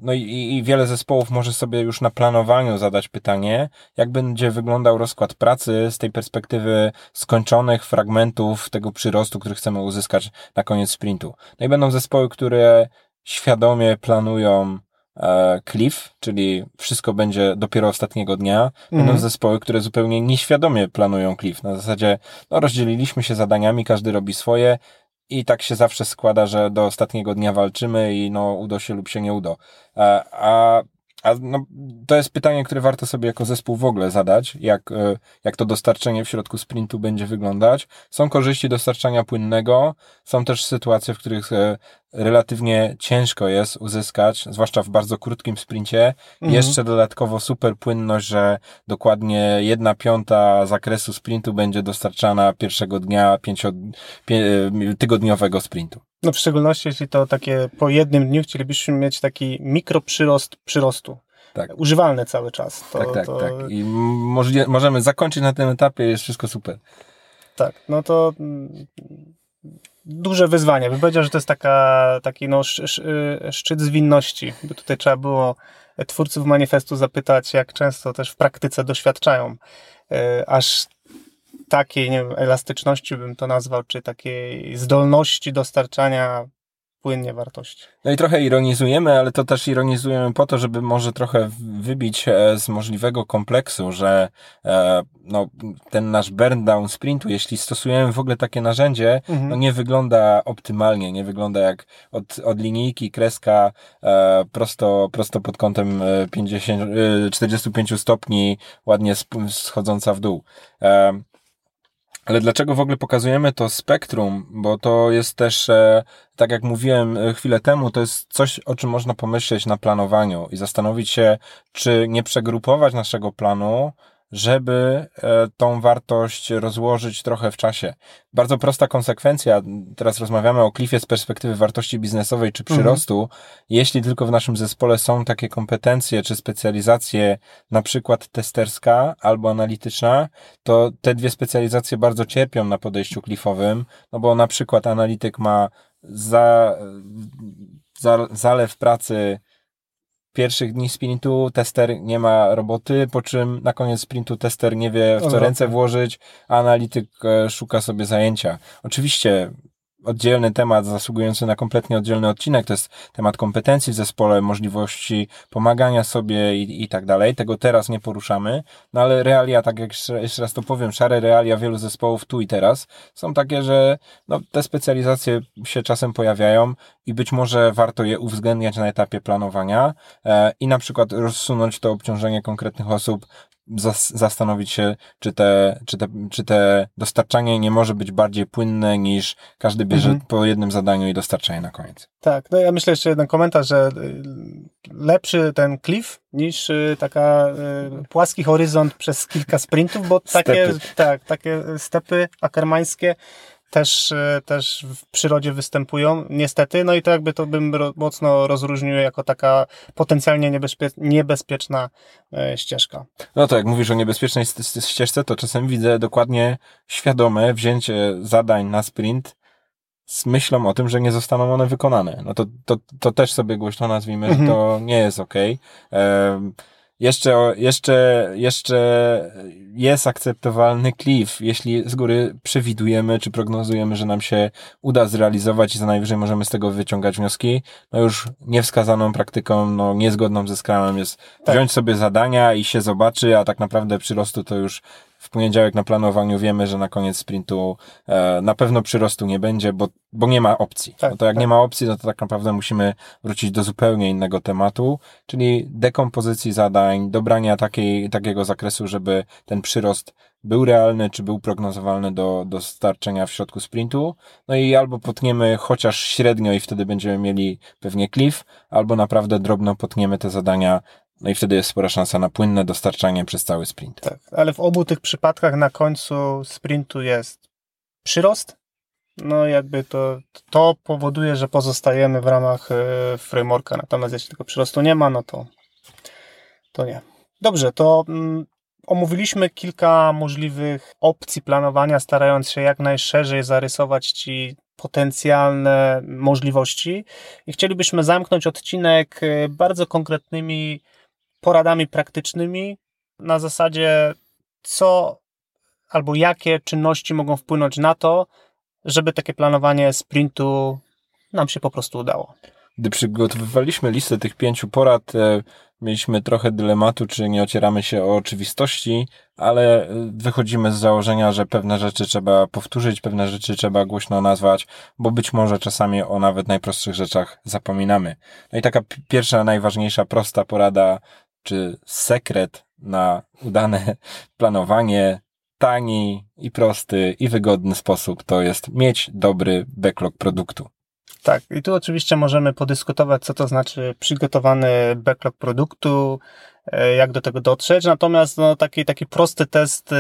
no i, i wiele zespołów może sobie już na planowaniu zadać pytanie, jak będzie wyglądał rozkład pracy z tej perspektywy skończonych fragmentów tego przyrostu, prostu, który chcemy uzyskać na koniec sprintu. No i będą zespoły, które świadomie planują e, cliff, czyli wszystko będzie dopiero ostatniego dnia. Będą mm. zespoły, które zupełnie nieświadomie planują cliff. Na zasadzie, no rozdzieliliśmy się zadaniami, każdy robi swoje i tak się zawsze składa, że do ostatniego dnia walczymy i no uda się lub się nie uda. E, a a no, to jest pytanie, które warto sobie jako zespół w ogóle zadać, jak, e, jak to dostarczenie w środku sprintu będzie wyglądać. Są korzyści dostarczania płynnego, są też sytuacje, w których e, relatywnie ciężko jest uzyskać, zwłaszcza w bardzo krótkim sprincie, mhm. jeszcze dodatkowo super płynność, że dokładnie jedna piąta zakresu sprintu będzie dostarczana pierwszego dnia pięcio, e, tygodniowego sprintu. No w szczególności jeśli to takie po jednym dniu chcielibyśmy mieć taki mikroprzyrost przyrostu. Tak. Używalny cały czas. To, tak, tak, to... tak. I możemy zakończyć na tym etapie, jest wszystko super. Tak, no to mm, duże wyzwanie. Bym powiedział, że to jest taka, taki no, szczyt zwinności. By tutaj trzeba było twórców manifestu zapytać, jak często też w praktyce doświadczają e, aż takiej nie wiem, elastyczności bym to nazwał, czy takiej zdolności dostarczania płynnie wartości. No i trochę ironizujemy, ale to też ironizujemy po to, żeby może trochę wybić e, z możliwego kompleksu, że e, no, ten nasz burn down sprintu, jeśli stosujemy w ogóle takie narzędzie, mhm. no nie wygląda optymalnie, nie wygląda jak od, od linijki kreska e, prosto, prosto pod kątem 50, 45 stopni ładnie schodząca w dół. Ale dlaczego w ogóle pokazujemy to spektrum? Bo to jest też, e, tak jak mówiłem e, chwilę temu, to jest coś, o czym można pomyśleć na planowaniu i zastanowić się, czy nie przegrupować naszego planu żeby e, tą wartość rozłożyć trochę w czasie. Bardzo prosta konsekwencja, teraz rozmawiamy o klifie z perspektywy wartości biznesowej czy przyrostu. Mhm. Jeśli tylko w naszym zespole są takie kompetencje czy specjalizacje, na przykład testerska albo analityczna, to te dwie specjalizacje bardzo cierpią na podejściu klifowym, no bo na przykład analityk ma za, za, zalew pracy pierwszych dni sprintu tester nie ma roboty, po czym na koniec sprintu tester nie wie w co ręce włożyć, a analityk e, szuka sobie zajęcia. Oczywiście oddzielny temat zasługujący na kompletnie oddzielny odcinek. To jest temat kompetencji w zespole, możliwości pomagania sobie i, i tak dalej. Tego teraz nie poruszamy, no ale realia, tak jak jeszcze raz to powiem, szare realia wielu zespołów tu i teraz są takie, że no, te specjalizacje się czasem pojawiają i być może warto je uwzględniać na etapie planowania e, i na przykład rozsunąć to obciążenie konkretnych osób zastanowić się, czy te, czy, te, czy te dostarczanie nie może być bardziej płynne niż każdy bierze mhm. po jednym zadaniu i dostarcza je na koniec. Tak, no ja myślę jeszcze jeden komentarz, że y, lepszy ten cliff niż y, taka y, płaski horyzont przez kilka sprintów, bo takie, tak, takie stepy akermańskie też, e, też w przyrodzie występują, niestety. No i to jakby to bym mocno rozróżnił jako taka potencjalnie niebezpie, niebezpieczna e, ścieżka. No to jak mówisz o niebezpiecznej ścieżce, to czasem widzę dokładnie świadome wzięcie zadań na sprint z myślą o tym, że nie zostaną one wykonane. No to, to, to też sobie głośno nazwijmy, mhm. że to nie jest okej. Okay jeszcze, jeszcze, jeszcze jest akceptowalny cliff, jeśli z góry przewidujemy, czy prognozujemy, że nam się uda zrealizować i co najwyżej możemy z tego wyciągać wnioski, no już niewskazaną praktyką, no niezgodną ze Scrumem jest tak. wziąć sobie zadania i się zobaczy, a tak naprawdę przyrostu to już w poniedziałek na planowaniu wiemy, że na koniec sprintu e, na pewno przyrostu nie będzie, bo, bo nie ma opcji. Tak, no to jak tak. nie ma opcji, no to tak naprawdę musimy wrócić do zupełnie innego tematu, czyli dekompozycji zadań, dobrania takiej, takiego zakresu, żeby ten przyrost był realny, czy był prognozowalny do, do starczenia w środku sprintu. No i albo potniemy chociaż średnio i wtedy będziemy mieli pewnie cliff, albo naprawdę drobno potniemy te zadania no i wtedy jest spora szansa na płynne dostarczanie przez cały sprint. Tak, ale w obu tych przypadkach na końcu sprintu jest przyrost. No jakby to, to powoduje, że pozostajemy w ramach e, frameworka. Natomiast jeśli tego przyrostu nie ma, no to, to nie. Dobrze, to mm, omówiliśmy kilka możliwych opcji planowania, starając się jak najszerzej zarysować Ci potencjalne możliwości. I chcielibyśmy zamknąć odcinek e, bardzo konkretnymi poradami praktycznymi na zasadzie, co albo jakie czynności mogą wpłynąć na to, żeby takie planowanie sprintu nam się po prostu udało. Gdy przygotowywaliśmy listę tych pięciu porad, e, mieliśmy trochę dylematu, czy nie ocieramy się o oczywistości, ale e, wychodzimy z założenia, że pewne rzeczy trzeba powtórzyć, pewne rzeczy trzeba głośno nazwać, bo być może czasami o nawet najprostszych rzeczach zapominamy. No i taka pierwsza, najważniejsza, prosta porada czy sekret na udane planowanie, tani i prosty i wygodny sposób to jest mieć dobry backlog produktu. Tak, i tu oczywiście możemy podyskutować, co to znaczy przygotowany backlog produktu, e, jak do tego dotrzeć. Natomiast no, taki, taki prosty test,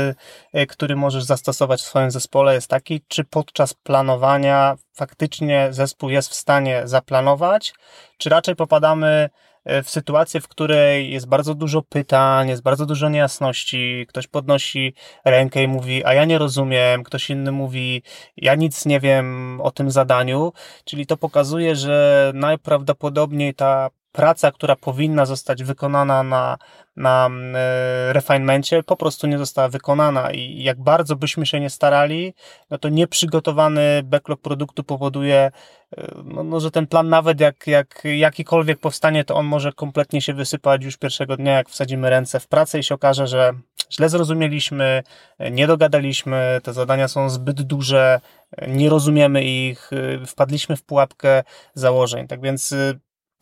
e, który możesz zastosować w swoim zespole jest taki, czy podczas planowania faktycznie zespół jest w stanie zaplanować, czy raczej popadamy w sytuację, w której jest bardzo dużo pytań, jest bardzo dużo niejasności, ktoś podnosi rękę i mówi, a ja nie rozumiem, ktoś inny mówi, ja nic nie wiem o tym zadaniu, czyli to pokazuje, że najprawdopodobniej ta praca, która powinna zostać wykonana na, na e, refinemencie, po prostu nie została wykonana i jak bardzo byśmy się nie starali, no to nieprzygotowany backlog produktu powoduje, e, no, no, że ten plan nawet jak, jak jakikolwiek powstanie, to on może kompletnie się wysypać już pierwszego dnia, jak wsadzimy ręce w pracę i się okaże, że źle zrozumieliśmy, nie dogadaliśmy, te zadania są zbyt duże, nie rozumiemy ich, e, wpadliśmy w pułapkę założeń. Tak więc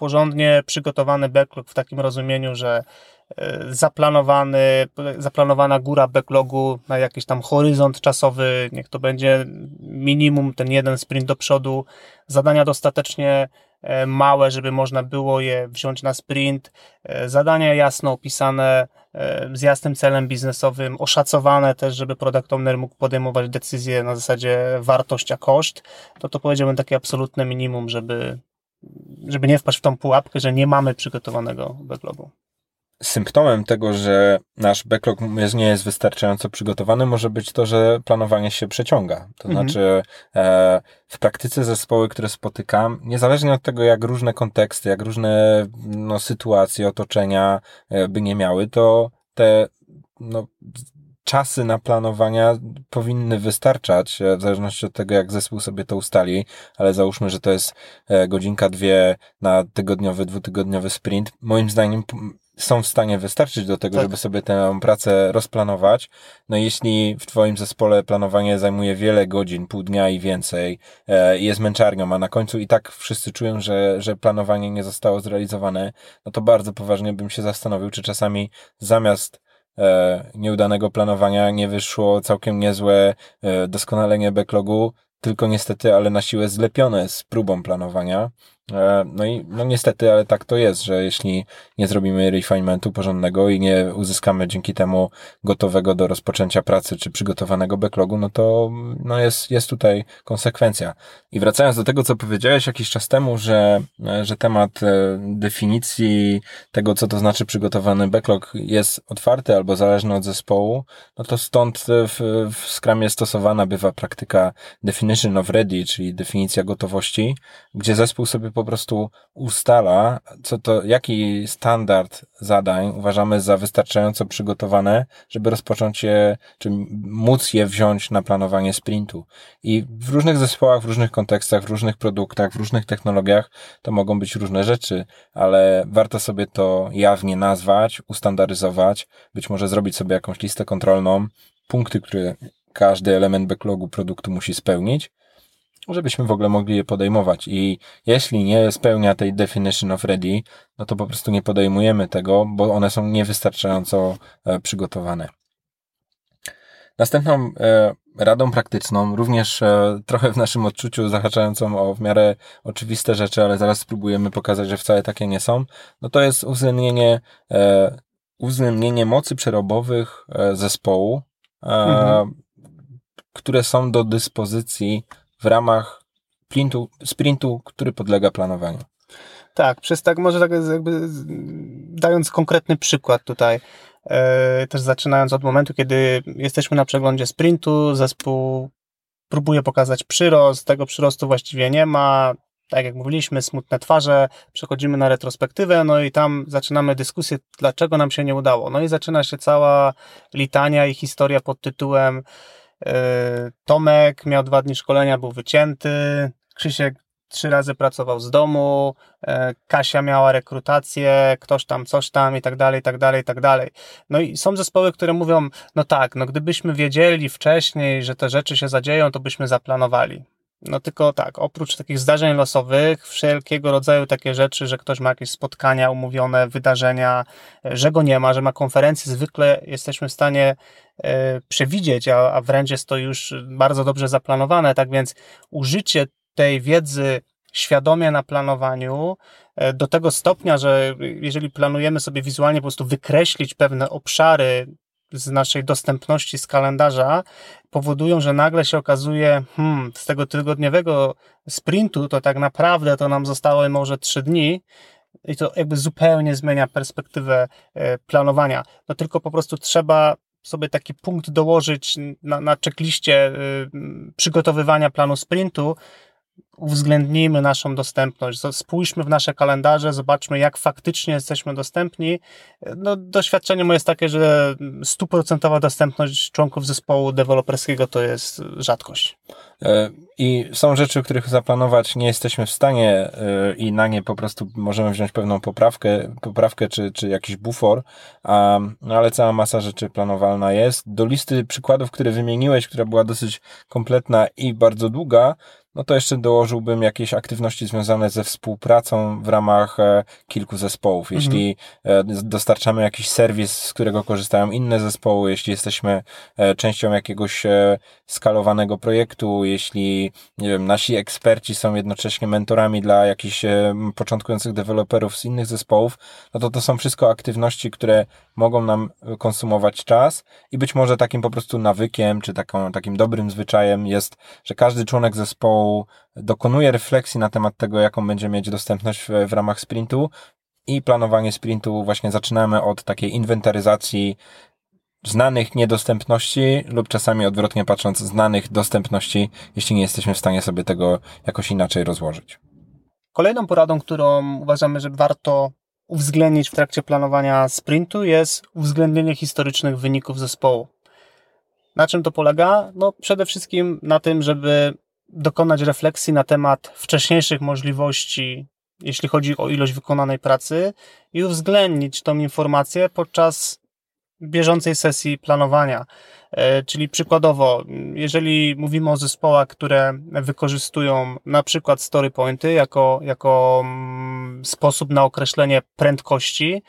porządnie przygotowany backlog w takim rozumieniu, że e, zaplanowany, zaplanowana góra backlogu na jakiś tam horyzont czasowy, niech to będzie minimum ten jeden sprint do przodu, zadania dostatecznie e, małe, żeby można było je wziąć na sprint, e, zadania jasno opisane, z jasnym celem biznesowym, oszacowane też, żeby product owner mógł podejmować decyzje na zasadzie wartość a koszt, to to powiedziałbym takie absolutne minimum, żeby żeby nie wpaść w tą pułapkę, że nie mamy przygotowanego backlogu. Symptomem tego, że nasz backlog nie jest wystarczająco przygotowany, może być to, że planowanie się przeciąga. To mhm. znaczy, e, w praktyce zespoły, które spotykam, niezależnie od tego, jak różne konteksty, jak różne no, sytuacje, otoczenia e, by nie miały, to te no, czasy na planowania powinny wystarczać, e, w zależności od tego, jak zespół sobie to ustali, ale załóżmy, że to jest e, godzinka, dwie na tygodniowy, dwutygodniowy sprint. Moim zdaniem są w stanie wystarczyć do tego, tak. żeby sobie tę pracę rozplanować. No jeśli w Twoim zespole planowanie zajmuje wiele godzin, pół dnia i więcej, e, jest męczarnią, a na końcu i tak wszyscy czują, że, że planowanie nie zostało zrealizowane, no to bardzo poważnie bym się zastanowił, czy czasami zamiast nieudanego planowania nie wyszło całkiem niezłe e, doskonalenie backlogu, tylko niestety, ale na siłę zlepione z próbą planowania. E, no i no niestety, ale tak to jest, że jeśli nie zrobimy refinementu porządnego i nie uzyskamy dzięki temu gotowego do rozpoczęcia pracy czy przygotowanego backlogu, no to no jest, jest tutaj konsekwencja. I wracając do tego, co powiedziałeś jakiś czas temu, że, że temat e, definicji tego, co to znaczy przygotowany backlog jest otwarty albo zależny od zespołu, no to stąd w, w Scrumie stosowana bywa praktyka definition of ready, czyli definicja gotowości, gdzie zespół sobie po prostu ustala, co to, jaki standard zadań uważamy za wystarczająco przygotowane, żeby rozpocząć je, czy móc je wziąć na planowanie sprintu. I w różnych zespołach, w różnych kontekstach, w różnych produktach, w różnych technologiach to mogą być różne rzeczy, ale warto sobie to jawnie nazwać, ustandaryzować, być może zrobić sobie jakąś listę kontrolną, punkty, które każdy element backlogu produktu musi spełnić żebyśmy w ogóle mogli je podejmować. I jeśli nie spełnia tej definition of ready, no to po prostu nie podejmujemy tego, bo one są niewystarczająco e, przygotowane. Następną e, radą praktyczną, również e, trochę w naszym odczuciu zahaczającą o w miarę oczywiste rzeczy, ale zaraz spróbujemy pokazać, że wcale takie nie są, no to jest uwzględnienie, uwzględnienie mocy przerobowych zespołu, mhm. które są do dyspozycji w ramach sprintu, sprintu który podlega planowaniu. Tak, przez tak może tak jakby dając konkretny przykład tutaj, e, też zaczynając od momentu, kiedy jesteśmy na przeglądzie sprintu, zespół próbuje pokazać przyrost, tego przyrostu właściwie nie ma, tak jak mówiliśmy, smutne twarze, przechodzimy na retrospektywę, no i tam zaczynamy dyskusję, dlaczego nam się nie udało. No i zaczyna się cała litania i historia pod tytułem Tomek miał dwa dni szkolenia, był wycięty. Krzysiek trzy razy pracował z domu. E, Kasia miała rekrutację, ktoś tam, coś tam i tak dalej, i tak dalej, i tak dalej. No i są zespoły, które mówią, no tak, no gdybyśmy wiedzieli wcześniej, że te rzeczy się zadzieją, to byśmy zaplanowali. No tylko tak, oprócz takich zdarzeń losowych, wszelkiego rodzaju takie rzeczy, że ktoś ma jakieś spotkania umówione, wydarzenia, że go nie ma, że ma konferencję, zwykle jesteśmy w stanie e, przewidzieć, a, a wręcz jest to już bardzo dobrze zaplanowane. Tak więc użycie tej wiedzy świadomie na planowaniu e, do tego stopnia, że jeżeli planujemy sobie wizualnie po prostu wykreślić pewne obszary z naszej dostępności z kalendarza powodują, że nagle się okazuje, hmm, z tego tygodniowego sprintu to tak naprawdę to nam zostało może trzy dni i to jakby zupełnie zmienia perspektywę e, planowania. No tylko po prostu trzeba sobie taki punkt dołożyć na, na checkliście e, przygotowywania planu sprintu, uwzględnijmy naszą dostępność, spójrzmy w nasze kalendarze, zobaczmy, jak faktycznie jesteśmy dostępni. No, doświadczenie moje jest takie, że stuprocentowa dostępność członków zespołu deweloperskiego to jest rzadkość. E, I są rzeczy, których zaplanować nie jesteśmy w stanie e, i na nie po prostu możemy wziąć pewną poprawkę, poprawkę czy, czy jakiś bufor, a, no ale cała masa rzeczy planowalna jest. Do listy przykładów, które wymieniłeś, która była dosyć kompletna i bardzo długa, no to jeszcze dołożyłbym jakieś aktywności związane ze współpracą w ramach e, kilku zespołów. Mhm. Jeśli mhm. dostarczamy jakiś serwis, z którego korzystają inne zespoły, jeśli jesteśmy e, częścią jakiegoś skalowanego projektu, jeśli, nie wiem, nasi eksperci są jednocześnie mentorami dla jakichś początkujących deweloperów z innych zespołów, no to to są wszystko aktywności, które mogą nam konsumować czas i być może takim po prostu nawykiem, czy taką, takim dobrym zwyczajem jest, że każdy członek zespołu dokonuje refleksji na temat tego, jaką będzie mieć dostępność w, w ramach sprintu i planowanie sprintu właśnie zaczynamy od takiej inwentaryzacji znanych niedostępności lub czasami odwrotnie patrząc znanych dostępności, jeśli nie jesteśmy w stanie sobie tego jakoś inaczej rozłożyć. Kolejną poradą, którą uważamy, że warto uwzględnić w trakcie planowania sprintu jest uwzględnienie historycznych wyników zespołu. Na czym to polega? No przede wszystkim na tym, żeby dokonać refleksji na temat wcześniejszych możliwości, jeśli chodzi o ilość wykonanej pracy i uwzględnić tą informację podczas bieżącej sesji planowania. E, czyli przykładowo, jeżeli mówimy o zespołach, które wykorzystują na przykład story pointy jako, jako mm, sposób na określenie prędkości,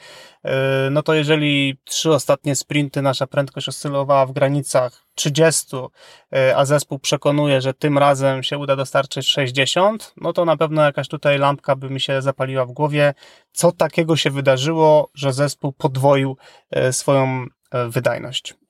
e, no to jeżeli trzy ostatnie sprinty nasza prędkość oscylowała w granicach 30, e, a zespół przekonuje, że tym razem się uda dostarczyć 60, no to na pewno jakaś tutaj lampka by mi się zapaliła w głowie, co takiego się wydarzyło, że zespół podwoił swoją wydajność.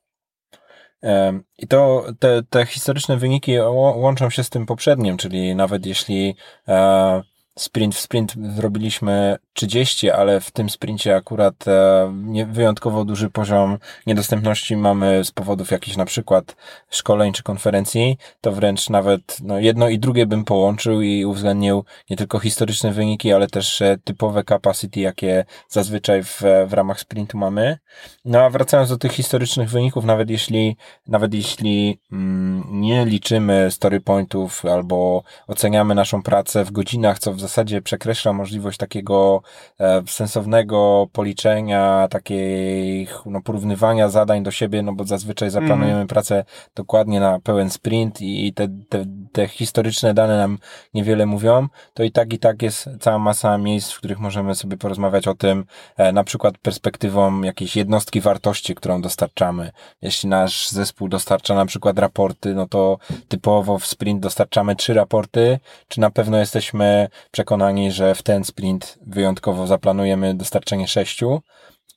I to te, te historyczne wyniki łączą się z tym poprzednim, czyli nawet jeśli e, sprint w sprint zrobiliśmy 30, ale w tym sprincie akurat e, wyjątkowo duży poziom niedostępności mamy z powodów jakichś na przykład szkoleń czy konferencji, to wręcz nawet no, jedno i drugie bym połączył i uwzględnił nie tylko historyczne wyniki, ale też e, typowe capacity, jakie zazwyczaj w, w ramach sprintu mamy. No a wracając do tych historycznych wyników, nawet jeśli, nawet jeśli mm, nie liczymy story pointów albo oceniamy naszą pracę w godzinach, co w zasadzie przekreśla możliwość takiego e, sensownego policzenia, takiej no, porównywania zadań do siebie, no bo zazwyczaj zaplanujemy mm. pracę dokładnie na pełen sprint i te, te, te historyczne dane nam niewiele mówią, to i tak i tak jest cała masa miejsc, w których możemy sobie porozmawiać o tym, e, na przykład perspektywą jakiejś jednostki wartości, którą dostarczamy. Jeśli nasz zespół dostarcza na przykład raporty, no to typowo w sprint dostarczamy trzy raporty, czy na pewno jesteśmy przekonani, że w ten sprint wyjątkowo zaplanujemy dostarczenie sześciu.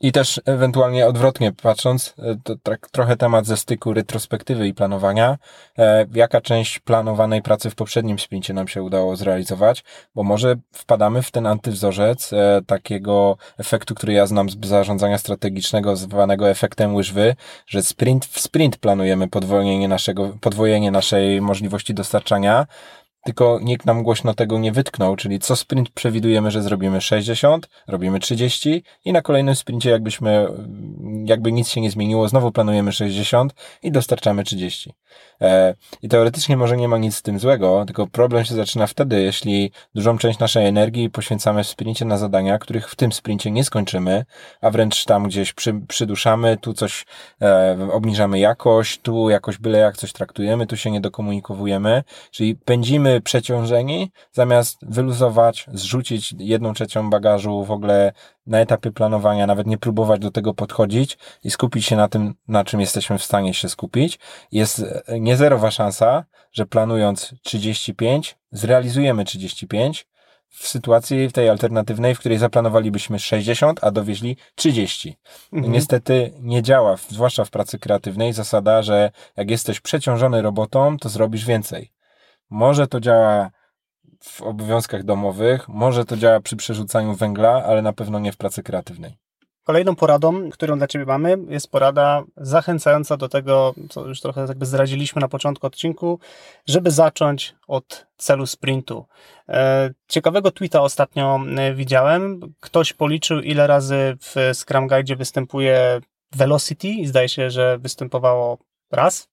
I też ewentualnie odwrotnie patrząc, e, to tak trochę temat ze styku retrospektywy i planowania, e, jaka część planowanej pracy w poprzednim sprincie nam się udało zrealizować, bo może wpadamy w ten antywzorzec e, takiego efektu, który ja znam z zarządzania strategicznego, zwanego efektem łyżwy, że sprint w sprint planujemy podwojenie naszego, podwojenie naszej możliwości dostarczania, tylko nikt nam głośno tego nie wytknął, czyli co sprint przewidujemy, że zrobimy 60, robimy 30 i na kolejnym sprincie jakbyśmy, jakby nic się nie zmieniło, znowu planujemy 60 i dostarczamy 30. E, I teoretycznie może nie ma nic z tym złego, tylko problem się zaczyna wtedy, jeśli dużą część naszej energii poświęcamy w sprincie na zadania, których w tym sprincie nie skończymy, a wręcz tam gdzieś przy, przyduszamy, tu coś e, obniżamy jakość, tu jakoś byle jak coś traktujemy, tu się nie dokomunikowujemy, czyli pędzimy przeciążeni, zamiast wyluzować, zrzucić jedną trzecią bagażu w ogóle na etapie planowania, nawet nie próbować do tego podchodzić i skupić się na tym, na czym jesteśmy w stanie się skupić. Jest niezerowa szansa, że planując 35, zrealizujemy 35, w sytuacji w tej alternatywnej, w której zaplanowalibyśmy 60, a dowieźli 30. Mhm. Niestety nie działa, zwłaszcza w pracy kreatywnej, zasada, że jak jesteś przeciążony robotą, to zrobisz więcej. Może to działa w obowiązkach domowych, może to działa przy przerzucaniu węgla, ale na pewno nie w pracy kreatywnej. Kolejną poradą, którą dla Ciebie mamy, jest porada zachęcająca do tego, co już trochę jakby zdradziliśmy na początku odcinku, żeby zacząć od celu sprintu. E, ciekawego tweeta ostatnio e, widziałem. Ktoś policzył, ile razy w Scrum Guide występuje velocity i zdaje się, że występowało raz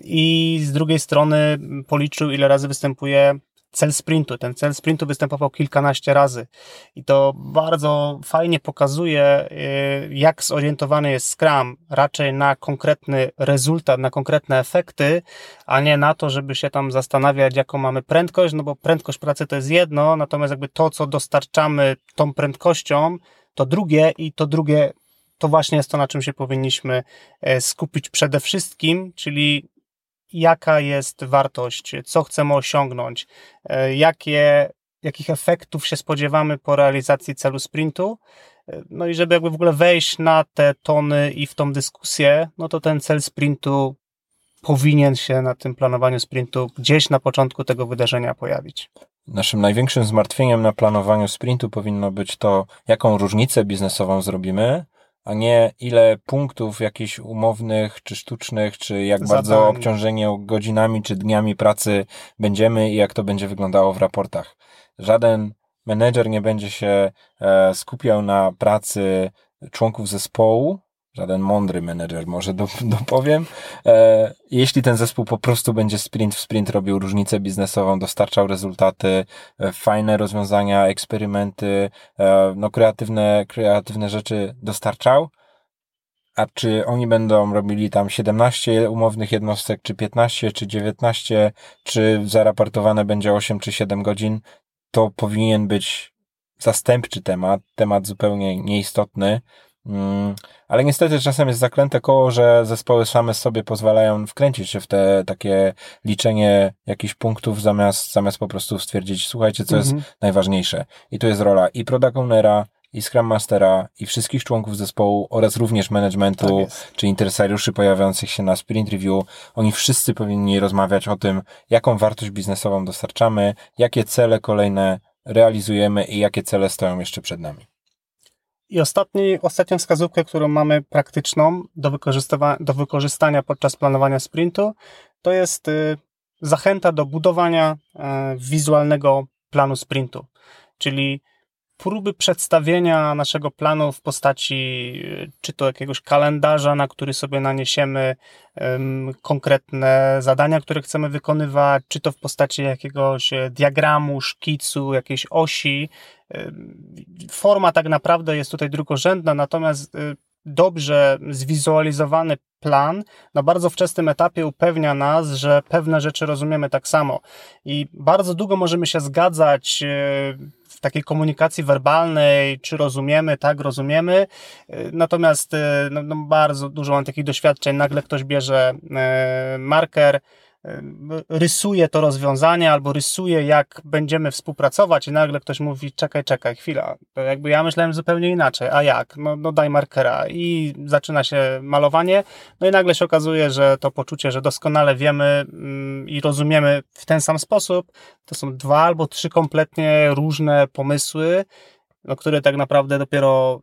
i z drugiej strony policzył, ile razy występuje cel sprintu. Ten cel sprintu występował kilkanaście razy i to bardzo fajnie pokazuje, y, jak zorientowany jest Scrum raczej na konkretny rezultat, na konkretne efekty, a nie na to, żeby się tam zastanawiać, jaką mamy prędkość, no bo prędkość pracy to jest jedno, natomiast jakby to, co dostarczamy tą prędkością, to drugie i to drugie to właśnie jest to, na czym się powinniśmy e, skupić przede wszystkim, czyli jaka jest wartość, co chcemy osiągnąć, e, jakie, jakich efektów się spodziewamy po realizacji celu sprintu. E, no i żeby jakby w ogóle wejść na te tony i w tą dyskusję, no to ten cel sprintu powinien się na tym planowaniu sprintu gdzieś na początku tego wydarzenia pojawić. Naszym największym zmartwieniem na planowaniu sprintu powinno być to, jaką różnicę biznesową zrobimy, a nie ile punktów jakichś umownych, czy sztucznych, czy jak bardzo obciążenie godzinami, czy dniami pracy będziemy i jak to będzie wyglądało w raportach. Żaden menedżer nie będzie się e, skupiał na pracy członków zespołu, żaden mądry menedżer może dopowiem. E, jeśli ten zespół po prostu będzie sprint w sprint robił różnicę biznesową, dostarczał rezultaty, e, fajne rozwiązania, eksperymenty, e, no kreatywne, kreatywne rzeczy dostarczał, a czy oni będą robili tam 17 umownych jednostek, czy 15, czy 19, czy zaraportowane będzie 8 czy 7 godzin, to powinien być zastępczy temat, temat zupełnie nieistotny. Ale niestety czasem jest zaklęte koło, że zespoły same sobie pozwalają wkręcić się w te takie liczenie jakichś punktów zamiast, zamiast po prostu stwierdzić, słuchajcie, co jest mhm. najważniejsze. I tu jest rola i product ownera, i Scrum Mastera, i wszystkich członków zespołu oraz również managementu, tak czy interesariuszy pojawiających się na sprint review. Oni wszyscy powinni rozmawiać o tym, jaką wartość biznesową dostarczamy, jakie cele kolejne realizujemy i jakie cele stoją jeszcze przed nami. I ostatni, ostatnią wskazówkę, którą mamy praktyczną do, do wykorzystania podczas planowania sprintu, to jest y, zachęta do budowania y, wizualnego planu sprintu. Czyli próby przedstawienia naszego planu w postaci czy to jakiegoś kalendarza, na który sobie naniesiemy konkretne zadania, które chcemy wykonywać, czy to w postaci jakiegoś diagramu, szkicu, jakiejś osi. Forma tak naprawdę jest tutaj drugorzędna, natomiast y, dobrze zwizualizowany plan na bardzo wczesnym etapie upewnia nas, że pewne rzeczy rozumiemy tak samo. I bardzo długo możemy się zgadzać y, w takiej komunikacji werbalnej, czy rozumiemy, tak, rozumiemy. Natomiast e, no, no bardzo dużo mam takich doświadczeń. Nagle ktoś bierze marker, rysuje to rozwiązanie albo rysuje, jak będziemy współpracować i nagle ktoś mówi, czekaj, czekaj, chwila, to jakby ja myślałem zupełnie inaczej, a jak? No, no daj markera i zaczyna się malowanie, no i nagle się okazuje, że to poczucie, że doskonale wiemy mm, i rozumiemy w ten sam sposób, to są dwa albo trzy kompletnie różne pomysły, no, które tak naprawdę dopiero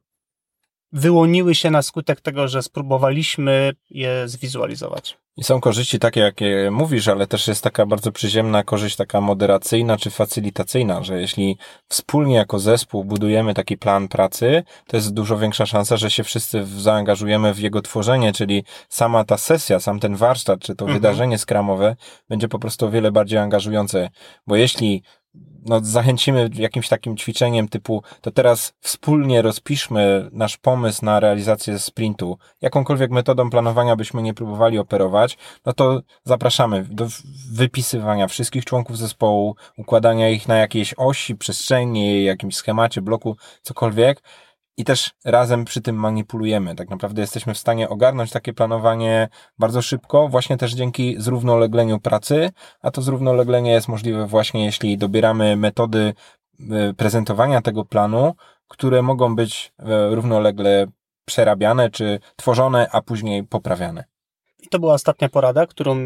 wyłoniły się na skutek tego, że spróbowaliśmy je zwizualizować. I są korzyści takie, jakie mówisz, ale też jest taka bardzo przyziemna korzyść, taka moderacyjna czy facylitacyjna, że jeśli wspólnie jako zespół budujemy taki plan pracy, to jest dużo większa szansa, że się wszyscy zaangażujemy w jego tworzenie, czyli sama ta sesja, sam ten warsztat, czy to mhm. wydarzenie skramowe będzie po prostu o wiele bardziej angażujące. Bo jeśli no, zachęcimy jakimś takim ćwiczeniem typu, to teraz wspólnie rozpiszmy nasz pomysł na realizację sprintu, jakąkolwiek metodą planowania byśmy nie próbowali operować, no to zapraszamy do wypisywania wszystkich członków zespołu, układania ich na jakiejś osi, przestrzeni, jakimś schemacie, bloku, cokolwiek, i też razem przy tym manipulujemy. Tak naprawdę jesteśmy w stanie ogarnąć takie planowanie bardzo szybko, właśnie też dzięki zrównolegleniu pracy, a to zrównoleglenie jest możliwe właśnie jeśli dobieramy metody e, prezentowania tego planu, które mogą być e, równolegle przerabiane czy tworzone, a później poprawiane. I to była ostatnia porada, którą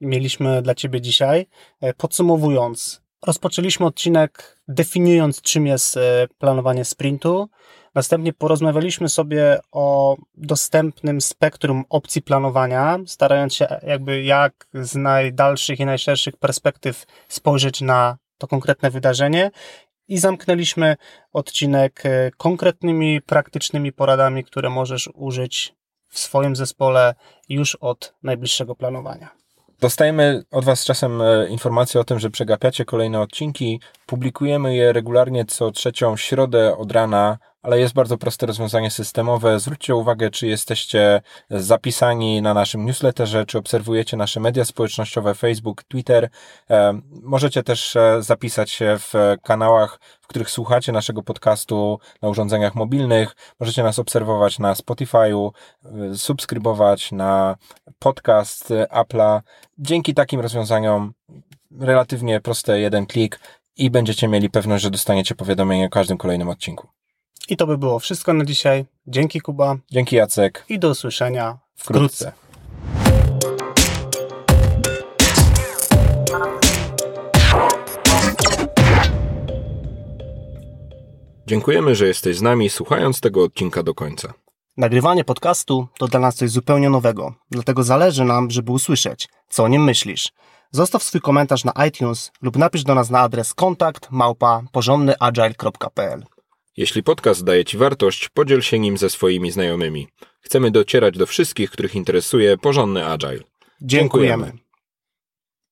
mieliśmy dla Ciebie dzisiaj. E, podsumowując, rozpoczęliśmy odcinek definiując, czym jest planowanie sprintu. Następnie porozmawialiśmy sobie o dostępnym spektrum opcji planowania, starając się jakby jak z najdalszych i najszerszych perspektyw spojrzeć na to konkretne wydarzenie i zamknęliśmy odcinek e, konkretnymi, praktycznymi poradami, które możesz użyć w swoim zespole już od najbliższego planowania. Dostajemy od Was czasem e, informacje o tym, że przegapiacie kolejne odcinki. Publikujemy je regularnie co trzecią środę od rana ale jest bardzo proste rozwiązanie systemowe. Zwróćcie uwagę, czy jesteście zapisani na naszym newsletterze, czy obserwujecie nasze media społecznościowe, Facebook, Twitter. E, możecie też e, zapisać się w kanałach, w których słuchacie naszego podcastu na urządzeniach mobilnych. Możecie nas obserwować na Spotify'u, e, subskrybować na podcast Apple'a. Dzięki takim rozwiązaniom relatywnie proste jeden klik i będziecie mieli pewność, że dostaniecie powiadomienie o każdym kolejnym odcinku. I to by było wszystko na dzisiaj. Dzięki Kuba. Dzięki Jacek. I do usłyszenia wkrótce. wkrótce. Dziękujemy, że jesteś z nami słuchając tego odcinka do końca. Nagrywanie podcastu to dla nas coś zupełnie nowego, dlatego zależy nam, żeby usłyszeć, co o nim myślisz. Zostaw swój komentarz na iTunes lub napisz do nas na adres kontakt małpa porządnyagile.pl. Jeśli podcast daje Ci wartość, podziel się nim ze swoimi znajomymi. Chcemy docierać do wszystkich, których interesuje porządny agile. Dziękujemy. Dziękujemy.